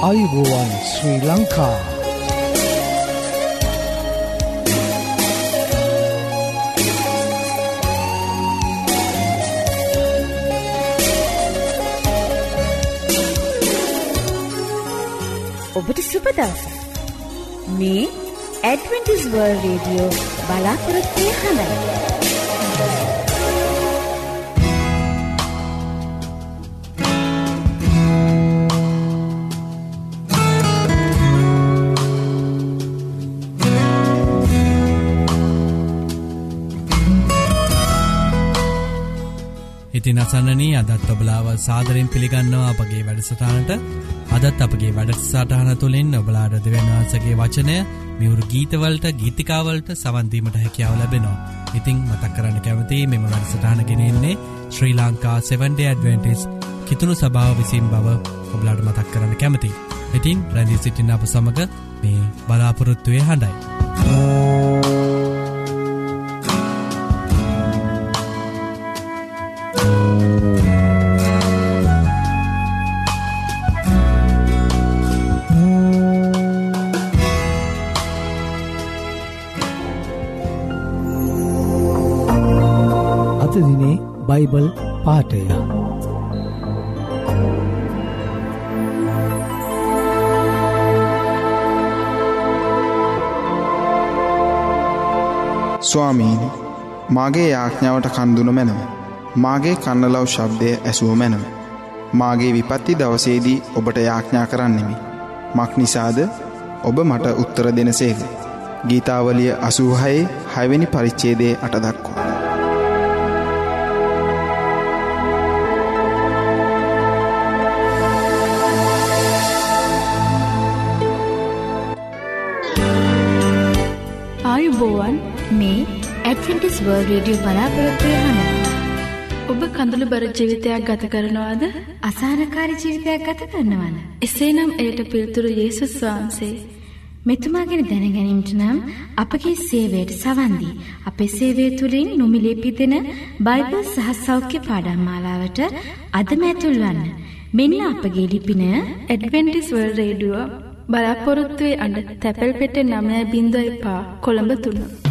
ආයුබෝවන් ශ්‍රී ලංකා ඔබට සුපදවස මේ ඇඩවෙන්ටිස්වර් රේඩියෝ බලාපොරොත්වය හඬයි ඉතින් අසන්නනී අදත් ඔබලාව සාදරෙන් පිළිගන්නවා අපගේ වැඩසටානට අදත් අපගේ වැඩසාටහන තුළින් ඔබලාඩ දෙවන්වහන්සගේ වචනය මිවුරු ගීතවලට ගීතිකාවලට සවන්දීමට හැකියාව ලැබෙනවා. ඉතිං මතක් කරන්න කැමති මෙම වැඩසටානගෙනෙන්නේ ශ්‍රී ලංකා 7ඩ ඇඩවෙන්ටිස් කිතුුණු සභාව විසින් බව ඔබලාඩ මතක් කරන්න කැමති. ඉතින් ප්‍රැදි සිටින්න අප සමඟ මේ බලාපොරොත්තුවය හඬයි. බයිබල් පාටය ස්වාමීනි මාගේ යාඥාවට කන්දුන මැනව. මාගේ කන්නලව් ශබ්දය ඇසුව මැනව. මාගේ විපත්ති දවසේදී ඔබට යාඥා කරන්නෙමි. මක් නිසාද? ඔබ මට උත්තර දෙනසේක ගීතාවලිය අසූහයේ හැවැනි පරිච්චේදේ අටදක්වා වර්ල් රේඩියෝ බලාපොරොත්වය හන ඔබ කඳුළු බර ජීවිතයක් ගත කරනවාද? අසානකාරි ජීවිතයක් ගත කරනවන. එසේනම් එයට පිල්තුරු යේසුස් වහන්සේ. මෙතුමා ගැන දැනගැනීමට නම් අපගේ සේවයට සවන්දී. අපේ සේවය තුළින් නොමිලේ පිදෙන බයිබල් සහ සෞඛ්‍ය පාඩම් මාලාවට අදම ඇතුල්වන්න මෙන්න අපගේ ලිපින ඇඩවෙන්ටිස් වර්ල් රේඩුව බලාපොරොත්තුවේ අඩ තැපැල් පෙට නමය බින්දුව එපා කොළඹ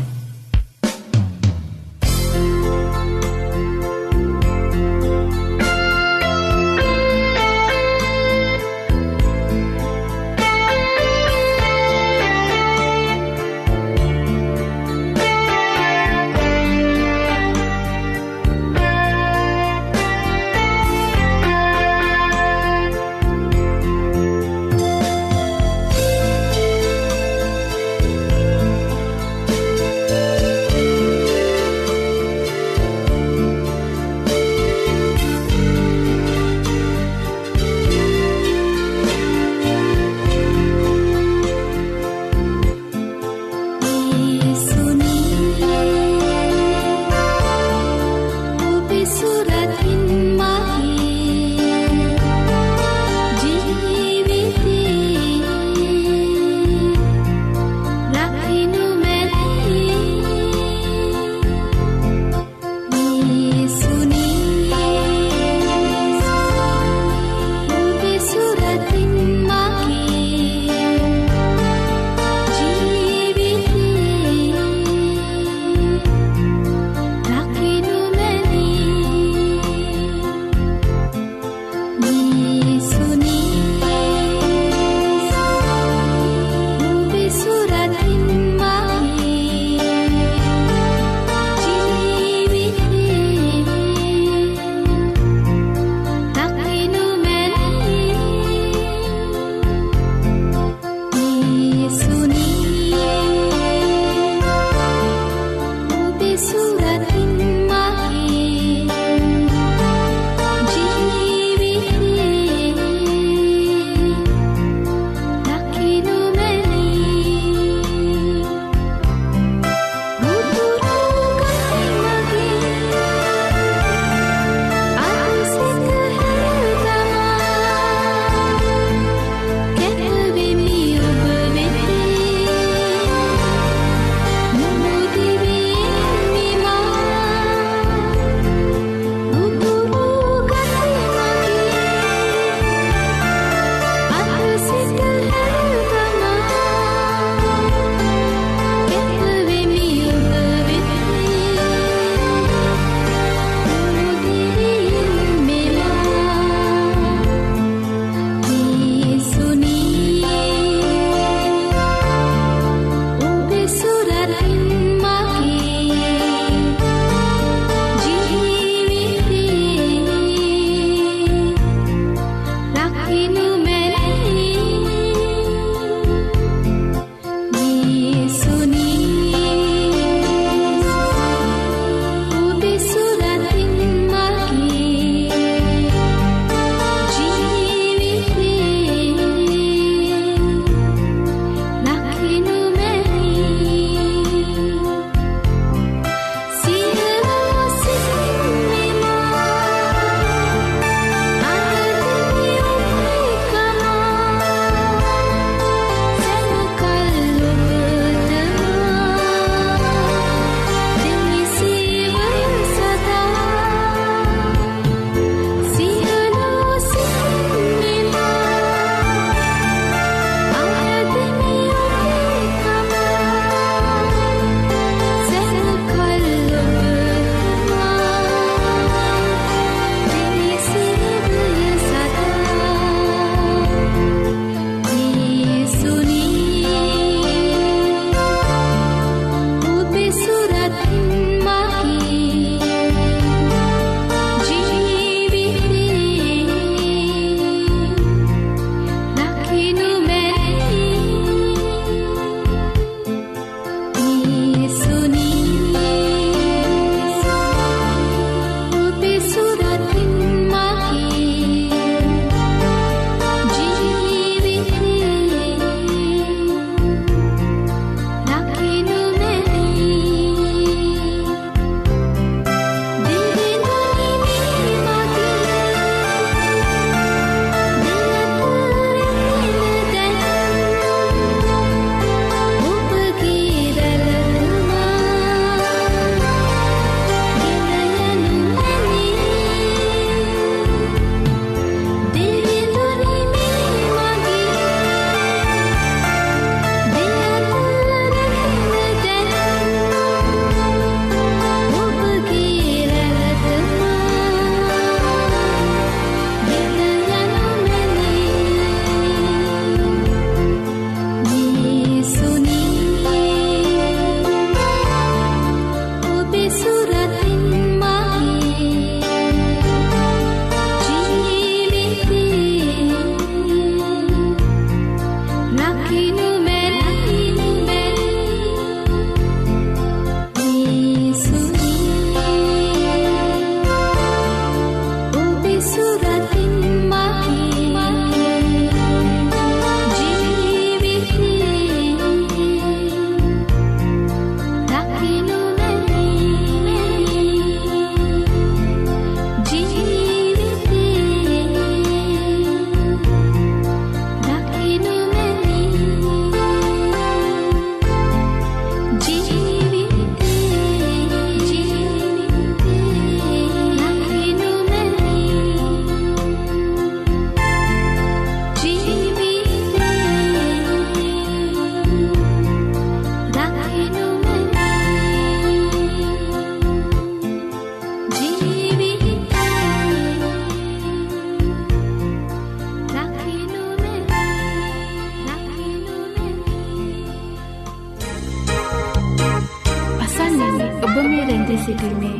තුන්න. සිටින්නේ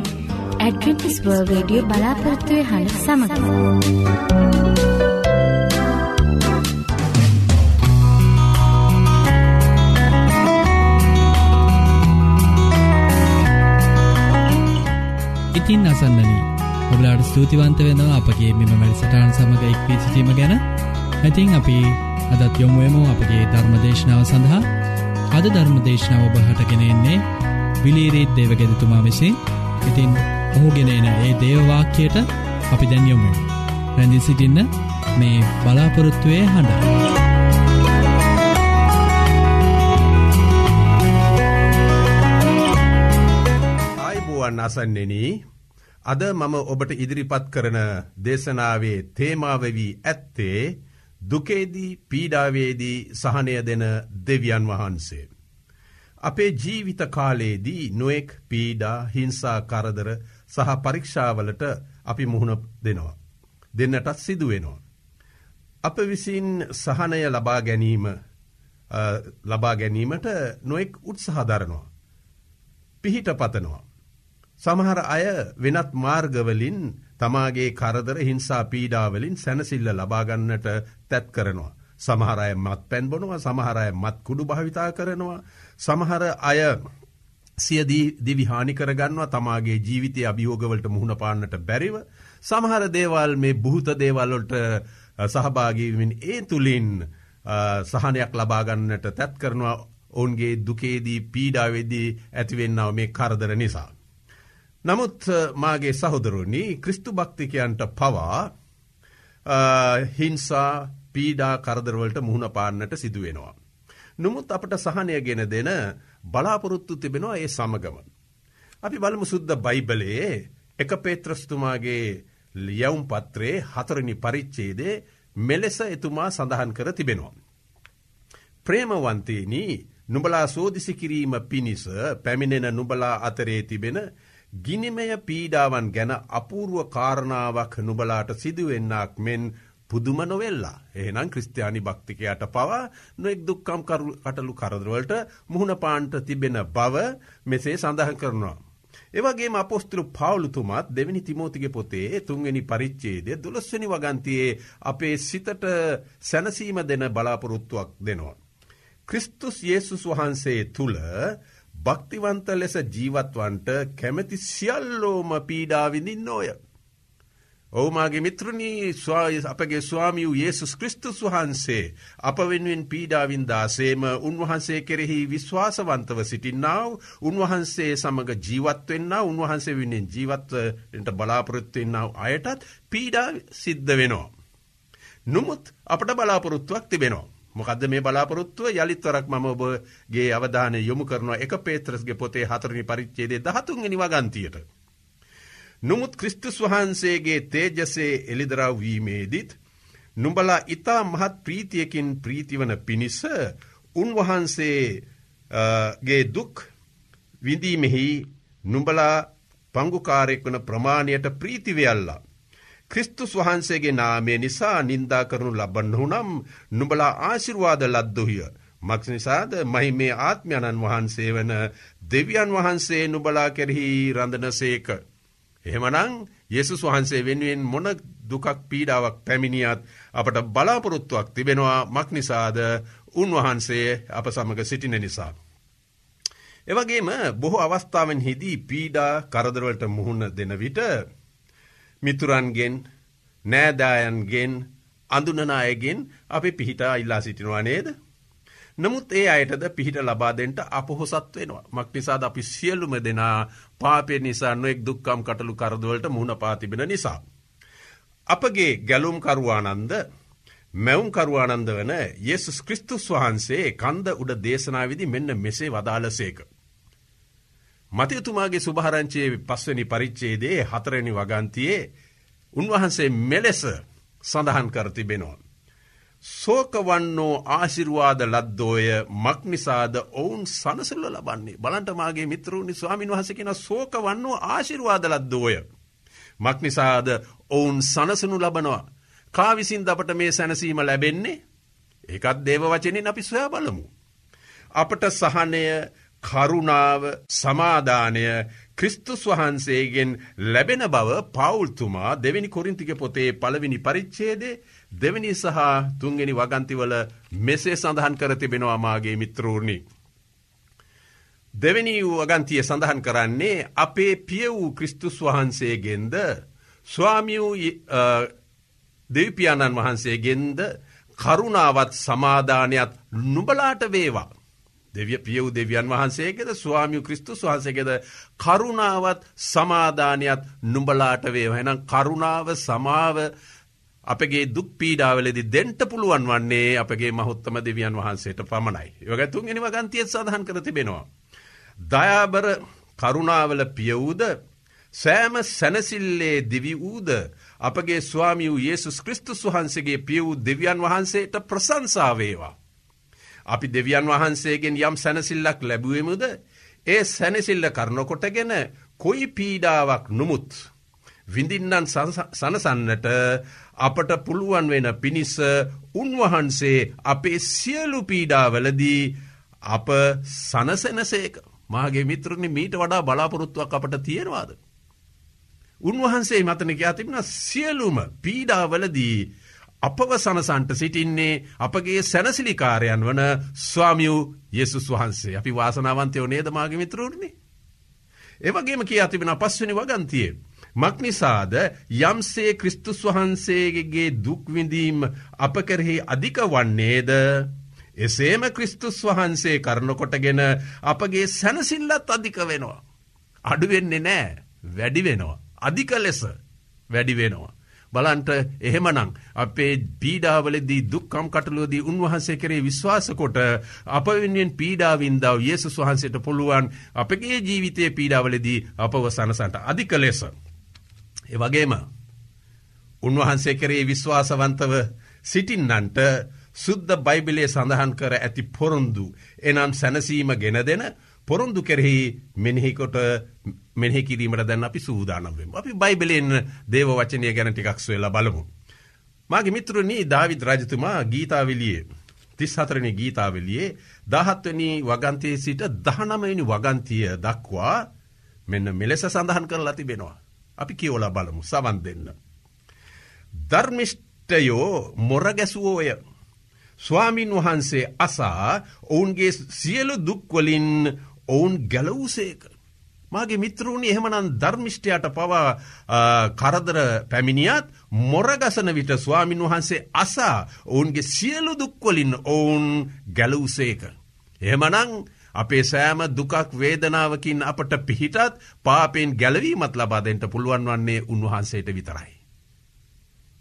ඇඩ්වෙන්ටිස් වර්ල් රේඩියෝ බලාපොරත්තුවේ හඬ සමඟ. ඉතින් අසන්නනී ඔබලාට ස්තුතිවන්ත වෙනවා අපගේ මෙම වැඩසටාන් සමඟ එක්වී සිටීම ගැන ඇතින් අපි අදත් යොමුුවමෝ අපගේ ධර්මදේශනාව සඳහා අද ධර්මදේශනාව ඔබහටගෙනෙන්නේ විලීරීත් දේවගෙදතුමා විසින් ඉතින් ඔහුගෙනන ඒ දේවවාක්‍යයට අපි දැන් යොමු රැඳි සිටින්න මේ බලාපොරොත්තුවය හඬ. ආයිබුවන් අසන්නෙන අද මම ඔබට ඉදිරිපත් කරන දේශනාවේ තේමාවවී ඇත්තේ දුකේදී පීඩාවේදී සහනය දෙන දෙවියන් වහන්සේ. අපේ ජීවිත කාලයේදී නොෙක් පීඩා හිංසා කරදර සහ පරීක්ෂාවලට අපි මුහුණ දෙනවා. දෙන්නටත් සිදුවෙනවා. අප විසින් සහනය ලබා ගැනීම ලබා ගැනීමට නොෙක් උත්සහදරනවා. පිහිට පතනවා. සමහර අය වෙනත් මාර්ගවලින් තමාගේ කරදර හිංසා පීඩාවලින් සැනසිල්ල ලබාගන්නට තැත් කරනවා. සමහරය මත් පැන්බොනවා සමහරය මත් කුඩු භාවිතා කරනවා. සමහර අය සියදී දිවිහානි කරගන්නවා තමාගේ ජීවිතය අභියෝගවලට මුහුණ පාන්නට බැරිව. සමහර දේවල් මේ බුහත දේවල්ලොට සහභාගීවින් ඒ තුළින් සහනයක් ලබාගන්නට තැත් කරනවා ඔවුන්ගේ දුකේදී පීඩාවෙදී ඇතිවෙන්නාව මේ කරදර නිසා. නමුත් මාගේ සහොදරුණි ක්‍රිස්තු භක්තිකයන්ට පවා හිංසා පීඩා කරදරවලට මුහුණ පාන්නට සිදුවෙනවා. නොමුත් අපට සහනය ගෙන දෙන බලාපොරොත්තු තිබෙනවා ඒ සමගම. අපි බලමු සුද්ද බයිබලයේ එක පේත්‍රස්තුමාගේ ලියවුම් පත්‍රයේ හතරනි පරිච්චේදේ මෙලෙස එතුමා සඳහන් කර තිබෙනවා. ප්‍රේමවන්තේනී නුබලා සෝදිසි කිරීම පිණිස පැමිණෙන නුබලා අතරේ තිබෙන ගිනිමය පීඩාවන් ගැන අපූර්ුව කාරණාවක් නුබලාට සිදුවෙන්නක් මෙන් පුදුම නොවෙල්ලා එහෙනම් ක්‍රස්ටයානි භක්තිකයට පවා නොෙක් දුක්කම් කටලු කරදරවලට මුහුණ පාන්ට තිබෙන බව මෙසේ සඳහන් කරනවා. ඒවගේ අපොස්තුරු පවුලුතුමත් දෙවැනි තිමෝතිගේ පොතේ තුන්ගනි පරිච්චේදය දුලස්වනි වගන්තියේ අපේ සිතට සැනසීම දෙන බලාපොරොත්තුවක් දෙනවා. ක්‍රිස්තුස් යේසුස් වහන්සේ තුළ භක්තිවන්ත ලෙස ජීවත්වන්ට කැමැති සියල්ලෝම පීඩාවිඳින් නෝය. ඔවුමාගේ මිත්‍රණී අපගේ ස්වාමියූ යේසුස් කෘස්තුස් වහන්සේ අප වෙනුවෙන් පීඩාවින්දාසේම උන්වහන්සේ කෙරෙහි විශ්වාසවන්තව සිටින්නාව උන්වහන්සේ සමඟ ජීවත්වෙන්න උන්වහන්සේ වෙනෙන් ජීවත්වට බලාපොරොත්තුවෙන්නාව අයටත් පීඩා සිද්ධ වෙනවා. නොමුත් අපට බලාපොරොත්තුවක් තිබෙනවා. මොකද මේ බලාපොරොත්තුව යළිත්වරක් මම ඔබගේ අවධානය යොමු කරනවා එක පේත්‍රස්ගේ පොතේ හතරනි පරිච්චේදේ දහතුන්ගනි වගන්තියට. නොමුත් ක්‍රිස්තුස් වහන්සේගේ තේජසේ එළිදරව්වීමේදිත් නුඹලා ඉතා මහත් ප්‍රීතියකින් ප්‍රීතිවන පිණිස උන්වහන්සේගේ දුක් විඳීමෙහි නුඹලා පංගුකාරෙක් වන ප්‍රමාණයට ප්‍රීතිවයල්ලා. ක්‍රිස්තුස් වහන්සේගේ නාමේ නිසා නින්දා කරනු ලබන්නහු නම් නුබලා ආශිර්වාද ලද්දුහිය. මක්ෂ නිසාද මහි මේ ආත්මයණන් වහන්සේ වන දෙවියන් වහන්සේ නුබලා කෙරෙහි රඳන සේක. එහෙමනං යෙසුස් වහන්සේ වෙනුවෙන් මොන දුකක් පීඩාවක් පැමිණියත් අපට බලාපොරොත්තුවක් තිබෙනවා මක්නිසාද උන්වහන්සේ අප සමඟ සිටින නිසා. එවගේම බොහෝ අවස්ථාවන් හිදී පීඩා කරදරවලට මුහුණ දෙන විට මිතුරන්ගෙන් නෑදායන්ගෙන් අඳුනන අයගෙන් අපි පිහිටා ඉල්ලා සිටිනවා නේද. නමුත් ඒ අයටද පිහිට ලබාදෙන්ට අපහොසත් වෙනවා. මක් නිසාද අපි සියල්ලුම දෙනා පාපය නිසා නොෙක් දුක්කම් කටලු කරදවලට මුණ පාතිබෙන නිසා. අපගේ ගැලුම්කරුවානන්ද මැවුම්කරුවානන්ද වන යෙසුස් කෘස්තුස් වහන්සේ කන්ද උඩ දේශනාවිදි මෙන්න මෙසේ වදාලසේක. මතයතුමාගේ සුභහරංචයේ පස්වනි පරිච්චේදේ හතරනි වගන්තියේ උන්වහන්සේ මෙලෙස සඳහන් කරතිබෙනවා. සෝකවන්නෝ ආශිරවාද ලද්දෝය මක්නිසාද ඔවුන් සනසල්ල ලබන්නේ බලන්ටමාගේ මිත්‍රූනි ස්වාමින් වහසකෙන සෝකවන්නෝ ආශිරවාද ලද්දෝය. මක්නිසාද ඔවුන් සනසනු ලබනවා. කාවිසින් දපට මේ සැනසීම ලැබෙන්නේ ඒකත් දේව වචනින් අපි සොයා බලමු. අපට සහනය කරුණාව සමාධානය ක්‍රිස්තුස් වහන්සේගෙන් ලැබෙන බව පවුල්තුමා දෙවැනි කොරින්තික පොතේ පළවෙනි පරිච්චේදේ දෙවැනි සහ තුන්ගෙන වගන්තිවල මෙසේ සඳහන් කර තිබෙනවා මාගේ මිත්‍රූර්ණි. දෙවැනි වූ වගන්තිය සඳහන් කරන්නේ අපේ පිය වූ ක්‍රිස්තුස් වහන්සේගෙන්ද ස්වාමියූ දෙවිපාණන් වහන්සේගෙන්ද කරුණාවත් සමාධානයක් නුබලාට වේවා. දෙවිය පියව් දෙවියන් වහන්සේගෙද ස්වාමියු ක්‍රිස්තුස් වහන්සේගෙද කරුණාවත් සමාධානයක් නුඹලාට වේව එනම් කරුණාව සමාව අපගේ දුක් පීඩාවලදි දෙන්ට පුළුවන් වන්නේ අපගේ මහොත්තම දෙවියන් වහන්සේට පමණයි. යොගතුන් එනිව ගන්තියත් සඳහන් කර තිබෙනවා. දයාබර කරුණාවල පියවූද සෑම සැනසිල්ලේ දිවි වූද අපගේ ස්වාමි වූ ඒසු ක්‍රිස්තුස් වහන්සේගේ පිය වූ දෙවියන් වහන්සේට ප්‍රසංසාවේවා. අපි දෙවියන් වහන්සේගෙන් යම් සැනසිල්ලක් ලැබුවමුද ඒ සැනසිල්ල කරනකොටගෙන කොයි පීඩාවක් නොමුත්. විඳින්නන් සනසන්නට අපට පුළුවන් වෙන පිණිස උන්වහන්සේ අපේ සියලු පීඩාවලදී අප සනසෙනසේක මාගේ මිත්‍රණි මීට වඩා බලාපොරොත්තුවක් අපට තියෙනවාද. උන්වහන්සේ මතන කියා තිබෙන සියලුම පීඩාවලදී අපව සනසන්ට සිටින්නේ අපගේ සැනසිලිකාරයන් වන ස්වාමියූ යෙසුස් වහන්සේ අපි වාසනාවන්තයෝ නේදමාගේ මිත්‍රූර්ණි. ඒවගේම කිය තිබෙන පස්වනි වගන්තියේ. මක්නිසාද යම්සේ ක්‍රිස්තුස් වහන්සේගේ දුක්විඳීම් අප කරෙහි අධික වන්නේද එසේම ක්‍රිස්තුස් වහන්සේ කරනකොටගෙන අපගේ සැනසිල්ලත් අධික වෙනවා. අඩුවෙන්නේ නෑ වැඩි වෙනවා. අධික ලෙස වැඩි වෙනවා. බලන්ට එහෙමනං අපේ පීඩාවලදී දුක්කම් කටලුවදී උන්වහන්සේ කරේ විශ්වාසකොට අප වෙනුවෙන් පීඩාවින්දාව ඒසුස් වහන්සේට පුළුවන් අපගේ ජීවිතය පීඩාවලදී අපව සනසන්ට අධික ලෙස. එවගේම උන්වහන්සේ කරේ විශ්වාසවන්තව සිටින්නන්ට සුද්ද බයිබිලේ සඳහන් කර ඇති පොරොන්දු එනම් සැනසීම ගෙන දෙන පොරොන්දු කෙරෙහි මෙනෙහිකොට මෙහි කිරීමට දැන් අපි සූදානම්වෙම. අපි බයිබලෙන් දේව වචනය ගැන ටිකක් සොයලා බලමු. මගේ මිත්‍රනී ධවිත් රජතුමා ගීතාවිලියේ. තිස් හතරණි ගීතාවලියේ දහත්වනි වගන්තයේ සිට දහනමයිනි වගන්තිය දක්වා මෙන්න මෙලෙස සඳහන් කරලා තිබෙනවා. අපි කියෝල බලමු සවන් දෙන්න. ධර්මිෂ්ටයෝ මොරගැසුවෝය. ස්වාමින් වහන්සේ අසා ඔවුන්ගේ සියලු දුක්වලින් ඔවුන් ගැලවූසේක. මගේ මිත්‍රූණි එහෙමනන් ධර්මිෂ්ටයට පවා කරදර පැමිණියත් මොරගසන විට ස්වාමින් වහන්සේ අසා ඔවුන්ගේ සියලු දුක්වලින් ඔවුන් ගැලවසේක. එහෙමනං අපේ සෑම දුකක් වේදනාවකින් අපට පිහිටත් පාපෙන් ගැලවීමත් ලබාදෙන්ට පුළුවන් වන්නේ උන්වහන්සේට විතරයි.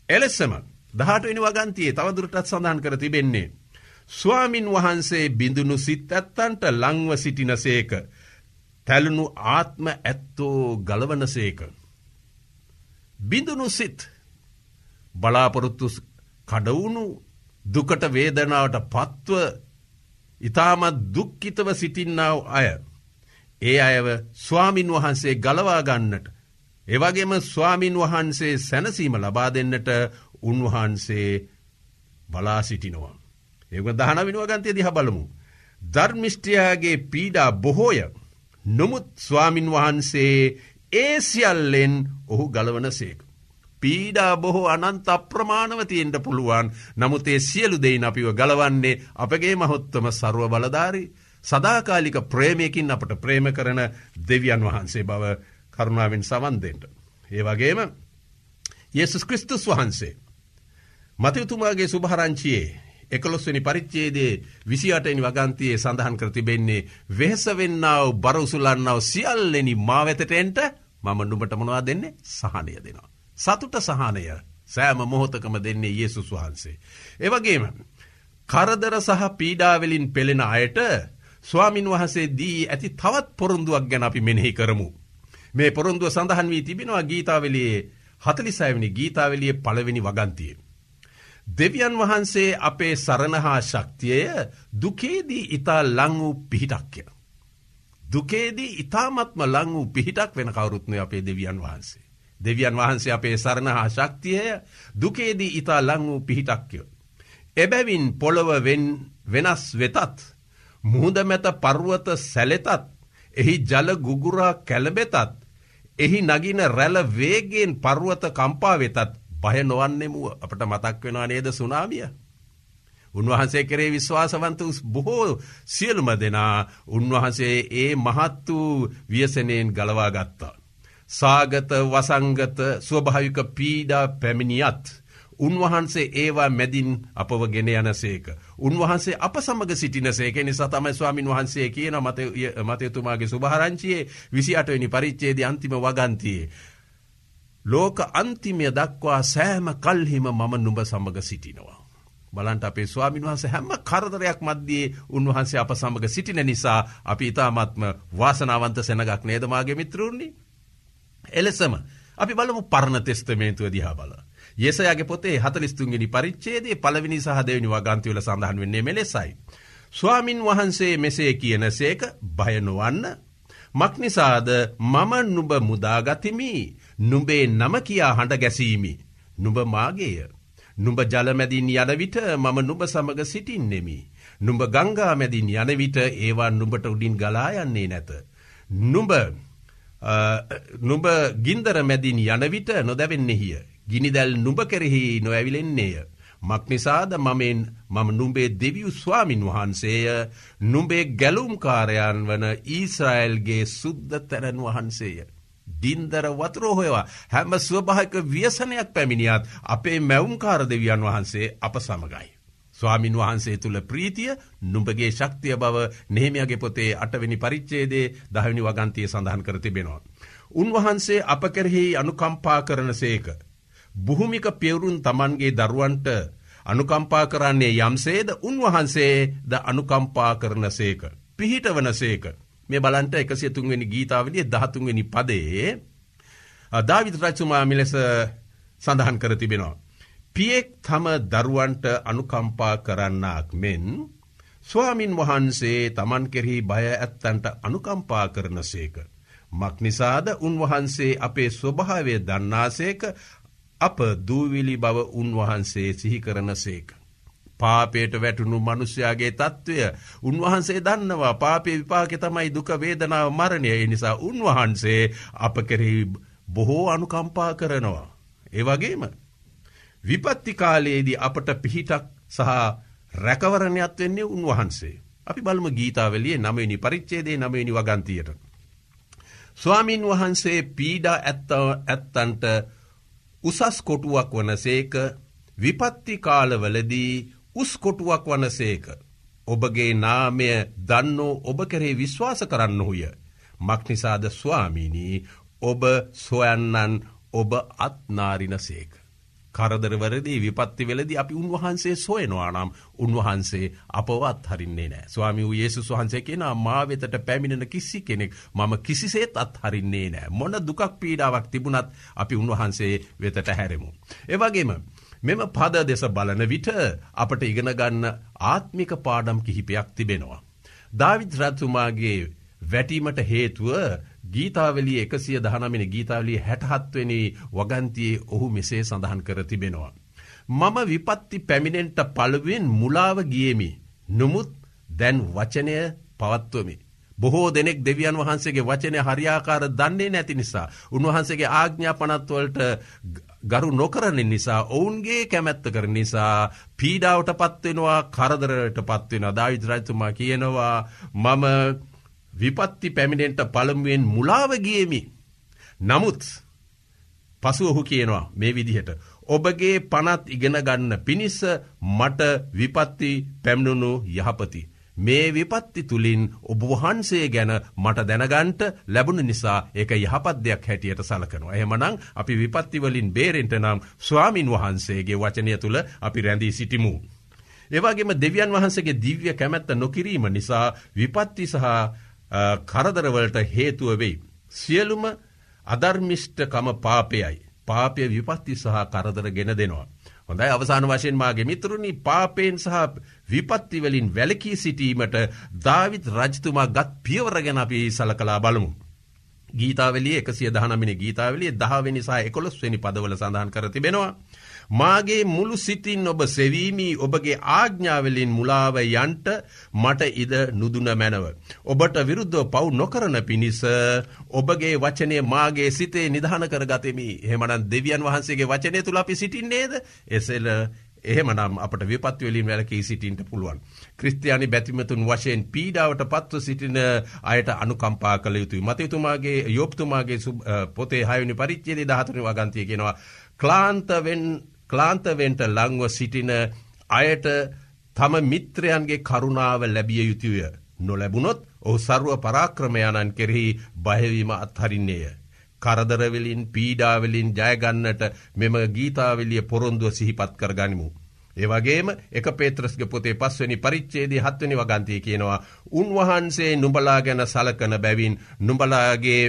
එලෙස්සම දහටනි වගන්තියේ තවදුරටත් සඳහන් කර තිබෙන්නේ. ස්වාමින් වහන්සේ බිඳුණු සිත් ඇත්තන්ට ලංව සිටිනසේක. තැලුණු ආත්ම ඇත්තෝ ගලවනසේක. බිඳුණු සිත් බලාපොරොත්තු කඩවුණු දුකට වේදනාවට පත්ව ඉතාමත් දුක්කිතව සිටින්නාව අය. ඒ අයව ස්වාමින් වහන්සේ ගලවාගන්නට. එවගේම ස්වාමින් වහන්සේ සැනසීම ලබා දෙන්නට උන්වහන්සේ බලා සිටිනවා. ඒක දහන විනුවගන්තය දිහ බලමු. ධර්මිෂ්ටියයාගේ පීඩා බොහෝය නොමුත් ස්වාමින් වහන්සේ ඒ සියල්ලෙන් ඔහු ගලවන සේක. පීඩා බොහෝ අනන්ත අප්‍රමාණවතියෙන්ට පුළුවන් නමුත් ඒ සියලු දෙයින් අපිව ගලවන්නේ අපගේ මහොත්තම සරුව බලධාරි සදාකාලික ප්‍රේමයකින් අපට ප්‍රේම කරන දෙවියන් වහන්සේ බව කරුණාවෙන් සවන්දෙන්ට. ඒ වගේම යෙසුස් කෘස්තුස් වහන්සේ. මතයුතුමාගේ සුභහරංචියයේ එකොළොස්වනි පරිච්චේදේ විසියටනි වගන්තියේ සඳහන් කර තිබෙන්නේ වෙහසවෙන්නාව බරඋසුලන්නාව සියල්ලෙනි මාවෙතටෙන්ට මම නුඹට මොනවා දෙන්නේ සහනය දෙනවා. සතුට සහනය සෑම මොහොතකම දෙන්නේ ඒසුස් වහන්සේ. ඒවගේම කරදර සහ පීඩාවලින් පෙළෙන අයට ස්වාමින් වහසේ දී ඇති තවත් පොරොන්දුවක් ගැන අපි මෙනෙහි කරමු. මේ පොරොන්දුව සඳහන් වී තිබෙනවා ගීතාවලියේ හතලිසෑවනි ගීතාවලිය පළවෙනි වගන්තියේ. දෙවියන් වහන්සේ අපේ සරණහා ශක්තියය දුකේදී ඉතා ලං වූ පිහිටක්ය. දුකේදී ඉතාමත්ම ලං වූ පිහිටක් වෙන කවරුත්නය අපේ දෙවියන් වහන්සේ. දෙවියන් වහන්සේ අපේ සරණහා ශක්තියය දුකේදී ඉතා ලං වූ පිහිටක්යෝ. එබැවින් පොළොව වෙනස් වෙතත් මුහුද මැත පර්ුවත සැලෙතත් එහි ජල ගුගුරා කැලබෙතත් එහි නගින රැල වේගෙන් පර්ුවත කම්පා වෙතත් බය නොවන්නෙමුව අපට මතක් වෙනවා නේද සුනාමිය. උන්වහන්සේ කරේ විශ්වාසවන්ත බොහෝ සියලුම දෙනා උන්වහන්සේ ඒ මහත් වූ ව්‍යසනයෙන් ගලවා ගත්තා. සාගත වසංගත ස්වභාවික පීඩා පැමිණියත්. උන්වහන්සේ ඒවා මැදින් අපව ගෙන යනසේක. උන්වහන්සේ අප සමග සිටින සේක නිසා තමයි ස්වාමින් වහන්සේ කියන මතයතුමාගේ සුභහරංචියයේ විසි අටවනි පරිච්චේද අන්තිම වගන්තියේ. ලෝක අන්තිමය දක්වා සෑම කල්හිම මම නුඹ සමග සිටිනවා. බලන්ට අපේ ස්වාමින් වහන්ස හැම කරදරයක් මධ්‍යයේ උන්වහන්සේ අප සමඟ සිටින නිසා අපි ඉතාමත්ම වාසනාවන්ත සෙනගක් නේදමාගේ මිත්‍රුණි. එලෙසම අපි බලමු පරණ තෙස්තමේන්තුව දිහා බල. යෙසයාගේ පොතේ හතලිස්තුන්ගනි පරිච්චේදේ පලවිනි සහදවනි වගන්තිවල සඳහන් වෙන්නේ මෙලෙසයි. ස්වාමින් වහන්සේ මෙසේ කියන සේක භයනුවන්න. මක්නිසාද මම නුඹ මුදාගතිමි නුඹේ නම කියා හඬ ගැසීමි. නුඹ මාගේය. නුඹ ජලමැදින් යනවිට මම නුඹ සමඟ සිටින්නෙමි. නුඹ ගංගා මැදින් යනවිට ඒවා නුඹට උඩින් ගලායන්නේ නැත. නුඹ නුඹ ගින්දර මැදින් යනවිට නොදැවෙන්නෙහිය. ගිනිදැල් නුඹ කෙරෙහි නොඇවිලෙන්නේය. මක්නිසාද මමෙන් මම නුඹේ දෙවියු ස්වාමින් වහන්සේය නුඹේ ගැලුම්කාරයන් වන ඊස්රයිල්ගේ සුද්ධ තැරන් වහන්සේය. ගින්දර වතුරෝහොයවා හැම ස්වභායක ව්‍යසනයක් පැමිණියත් අපේ මැවුම්කාර දෙවියන් වහන්සේ අප සමගයි. ස්වාමින් වහන්සේ තුළ ප්‍රීතිය නුඹගේ ශක්තිය බව නehමයාගේ පොතේ අටවෙනි පරිච්චේදේ දහවිනි වගන්තිය සඳහන් කර තිබෙනවා. උන්වහන්සේ අප කෙරෙහි අනුකම්පා කරන සේක. බුහුමික පෙවරුන් තමන්ගේ දරුවන්ට අනුකම්පා කරන්නේ යම්සේද උන්වහන්සේ ද අනුකම්පා කරන සේක. පිහිට වන සේක. මේ බලන්ට එකසිය තුන්වෙනි ගීතාවලිය දහතුන්වෙනි පදේ ධවිත රච්චුමා මිලෙස සඳහන් කර තිබෙනවා. පියෙක් තම දරුවන්ට අනුකම්පා කරන්නාක් මෙන් ස්වාමින් වහන්සේ තමන් කෙරෙහි බය ඇත්තන්ට අනුකම්පා කරන සේක. මක්නිසාද උන්වහන්සේ අපේ ස්වභාවය දන්නාසේක අප දූවිලි බව උන්වහන්සේ සිහි කරන සේක. පාපයට වැටුණු මනුස්්‍යයාගේ තත්ත්වය උන්වහන්සේ දන්නවා පාපය විපාක තමයි දුක වේදනාව මරණය නිසා උන්වහන්සේ අප කෙරෙහි බොහෝ අනුකම්පා කරනවා. ඒවගේම විපත්ති කාලයේදී අපට පිහිටක් සහ රැකවරණයක් වෙන්නේ උන්වහන්සේ. අපි බලම ගීතාවලිය නමනි පරිච්චේදේ නමනි වගන්තියට. ස්වාමීන් වහන්සේ පීඩා ඇත්ත ඇත්තන්ට උසස් කොටුවක් වන සේක විපත්ති කාලවලදී උස්කොටුවක් වනසේක. ඔබගේ නාමය දන්නෝ ඔබ කරේ විශ්වාස කරන්නහුය. මක්නිසාද ස්වාමීනී ඔබ සොයන්නන් ඔබ අත්නාරිනසේක. කරදරවරදී විපත්ති වෙලදි අපි උන්වහන්සේ සොයනවා නම් උන්වහන්සේ අපවත් හරින්නේ නෑ. ස්වාමි වූ ඒසු වහන්සේ කියෙන මා වෙතට පැමිණෙන කිසි කෙනෙක් මම කිසිසේත් අත් හරින්නේ නෑ. මොන දුකක් පීඩාවක් තිබුණත් අපි උන්වහන්සේ වෙතට හැරෙමු. ඒවගේම මෙම පද දෙස බලන විට අපට ඉගෙනගන්න ආත්මික පාඩම් කිහිපයක් තිබෙනවා. ධවිත් රත්තුමාගේ වැටීමට හේතුව ගීතාවලිය එකසිය දහනමිනි ගීතාවලිය හැටහත්වනි වගන්තියේ ඔහු මෙසේ සඳහන් කර තිබෙනවා. මම විපත්ති පැමිණෙන්ට පළුවෙන් මුලාව ගියමි. නොමුත් දැන් වචනය පවත්වමි. බොහෝ දෙනෙක් දෙවියන් වහන්සේගේ වචනය හරියාකාර දන්නේ නැති නිසා. උන්වහන්සේගේ ආග්ඥා පනත්වලට ගරු නොකරන නිසා ඔවුන්ගේ කැමැත්ත කර නිසා පීඩාවට පත්වෙනවා කරදරට පත්වෙන දාවිද්‍රජතුමා කියනවා මම විපත්ති පැමිණෙන්ට පළමුුවෙන් මුලාවගියමි. නමුත් පසු ඔහු කියනවා මේ විදිහට. ඔබගේ පනත් ඉගෙන ගන්න පිණිස්ස මට විපත්ති පැමිණුණු යහපති. මේ විපත්ති තුළින් ඔබවහන්සේ ගැන මට දැනගන්ට ලැබුණ නිසා ඒක යහපත් දෙයක් හැටියට සලකනවා. එහෙමනං අපි විපත්තිවලින් බේරෙන්ට නම් ස්වාමින් වහන්සේගේ වචනය තුළ අපි රැඳී සිටිමු. ඒවාගේම දෙවියන් වහන්සේගේ දිව්‍ය කැමැත්ත නොකිරීම නිසා විපත්ති සහ කරදරවලට හේතුව වෙයි. සියලුම අධර්මිෂ්ටකම පාපයයි. පාපය විපත්ති සහ කරදර ගෙන දෙනවා. හොඳයි අවසාන වශයෙන් මාගේ මිතුරුණි පාපයෙන් සහ විපත්තිවලින් වැලකී සිටීමට ධවිත් රජතුමා ගත් පියවර ගැන අපි සලකලා බලමු. ගීතාවලිය එකසිය දහනමිනි ගීතාවලිය දහවෙනි සහ එකොළොස්වනි පදවල සඳහන් කර තිබෙනවා. මාගේ මුළු සිතින් ඔබ සෙවීමී ඔබගේ ආග්ඥාවලින් මුලාව යන්ට මට ඉද නුදුන මැනව. ඔබට විරුද්ධව පව් නොකරන පිණිස ඔබගේ වචනය මාගේ සිතේ නිධාන කරගතමි හෙමනන් දෙවියන් වහන්සේගේ වචනය තුළ අපි සිටින්නේද එසෙල එහෙමනම් අපට විපත්වලින් වැලකී සිටින්ට පුළුවන්. ක්‍රස්තියානි බැතිමතුන් වශයෙන් පීඩාවට පත්ව සිටින අයට අනුකම්පා කළ යුතුයි. මතයුතුමාගේ යොප්තුමාගේ පොතේ හයනි පරිච්චේද දහතුන වගන්තිය කෙනවා. ක්ලාන්තවෙන්ට ලංව සිටින අයට තම මිත්‍රයන්ගේ කරුණාව ලැබිය යුතුය. නොලැබුණොත් ඔහු සරුව පරාක්‍රමයණන් කෙරෙහි බයවීම අත්හරින්නේය. කරදරවලින් පීඩාවලින් ජයගන්නට මෙම ගීතාවලිය පොරොන්දුව සිහිපත් කර ගනිමු. ඒවගේම එක පේත්‍රස්ග පොතේ පස්වනි පරිච්චේදී හත්වනි වගන්තය කියනවා. උන්වහන්සේ නුඹලා ගැන සලකන බැවින් නුඹලාගේ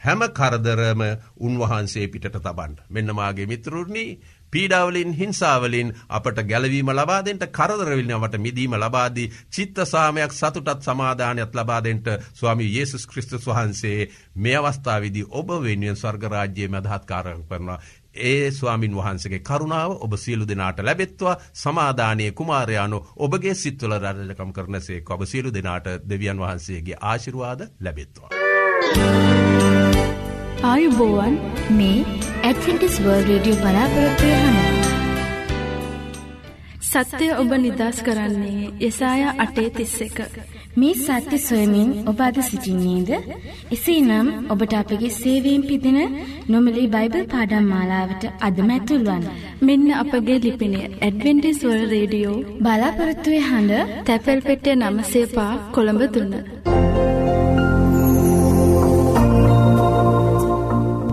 හැම කරදරම උන්වහන්සේ පිටට තබන්ට. මෙන්නමාගේ මිත්‍රුණී පීඩාවලින් හිංසාවලින් අපට ගැලවීම ලබාදෙන්ට කරදරවිල්නවට මිදීම ලබාදී චිත්ත සාමයක් සතුටත් සමාධානයක් ලබාදෙන්ට ස්වාමි යේසුස් ක්‍රිස්තුස් වහන්සේ මේ අවස්ථාවිදි ඔබ වෙනුවෙන් ස්වර්ගරාජ්‍යය මදහත්කාරණ කරනවා. ඒ ස්වාමින් වහන්සගේ කරුණාව ඔබ සියලු දෙනාට ලැබෙත්වා සමාධානය කුමාරයානු ඔබගේ සිත්වල රජකම් කරනසේ ඔබ සියලු දෙනාට දෙවියන් වහන්සේගේ ආශිරවාද ලැබෙත්වා. ආයුබෝවන් මේ ඇඩ්වෙන්ටිස් වර්ල්ඩ් රේඩියෝ බලාපොරොත්තු වෙනවා. සත්‍යය ඔබ නිදස් කරන්නේ යසායා 8:31. මේ සත්‍ය සොයමින් ඔබ අද සිසිින්නේද? එසේනම් ඔබට අපගේ සේවයෙන් පිදෙන නොමිලේ බයිබල් පාඩම් මාලාවට අදම ඇතුල්වන්න. මෙන්න අපගේ ලිපිනය ඇඩ්වෙන්ටිස් වර්ල්ඩ් රේඩියෝ බලාපොරොත්තු වෙ හඬ තැපැල් පෙට්ටිය 905 කොළඹ 3.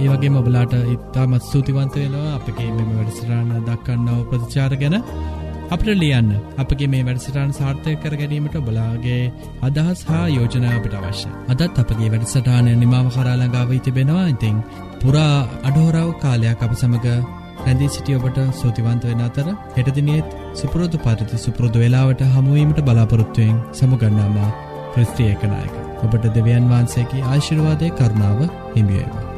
ඒවගේ මොබලාට ඉතාමත් ස්තුතිවන්ත වෙනවා අපගේ මෙම වැඩසටාන දක්කන්නාව ප්‍රතිචාර ගැන අපට ලියන්න. අපගේ මේ වැඩසටාන් සාර්ථය කර ගැනීමට බලාගේ අදහස් හා යෝජනාවට අවශ්‍ය අදත් අපගේ වැඩසටානය නිමාව කරාලඟාව තිබෙනවා. ඉතිං පුරා අඩහෝරාව කාලයක් අප සමඟ රැඳී සිටිය ඔබට සූතිවන්ත වෙන අතර හෙටදිනෙත් සුපුරෝධ පරිති සුපුරෘධ වෙලාවට හමුවීමට බලාපොරොත්තුවයෙන් සමුගන්නාමා ප්‍රස්ත්‍රියකනායක ඔබට දෙවියන් වහන්සේගේ ආශිර්වාදය කරුණාව හිමියේවා.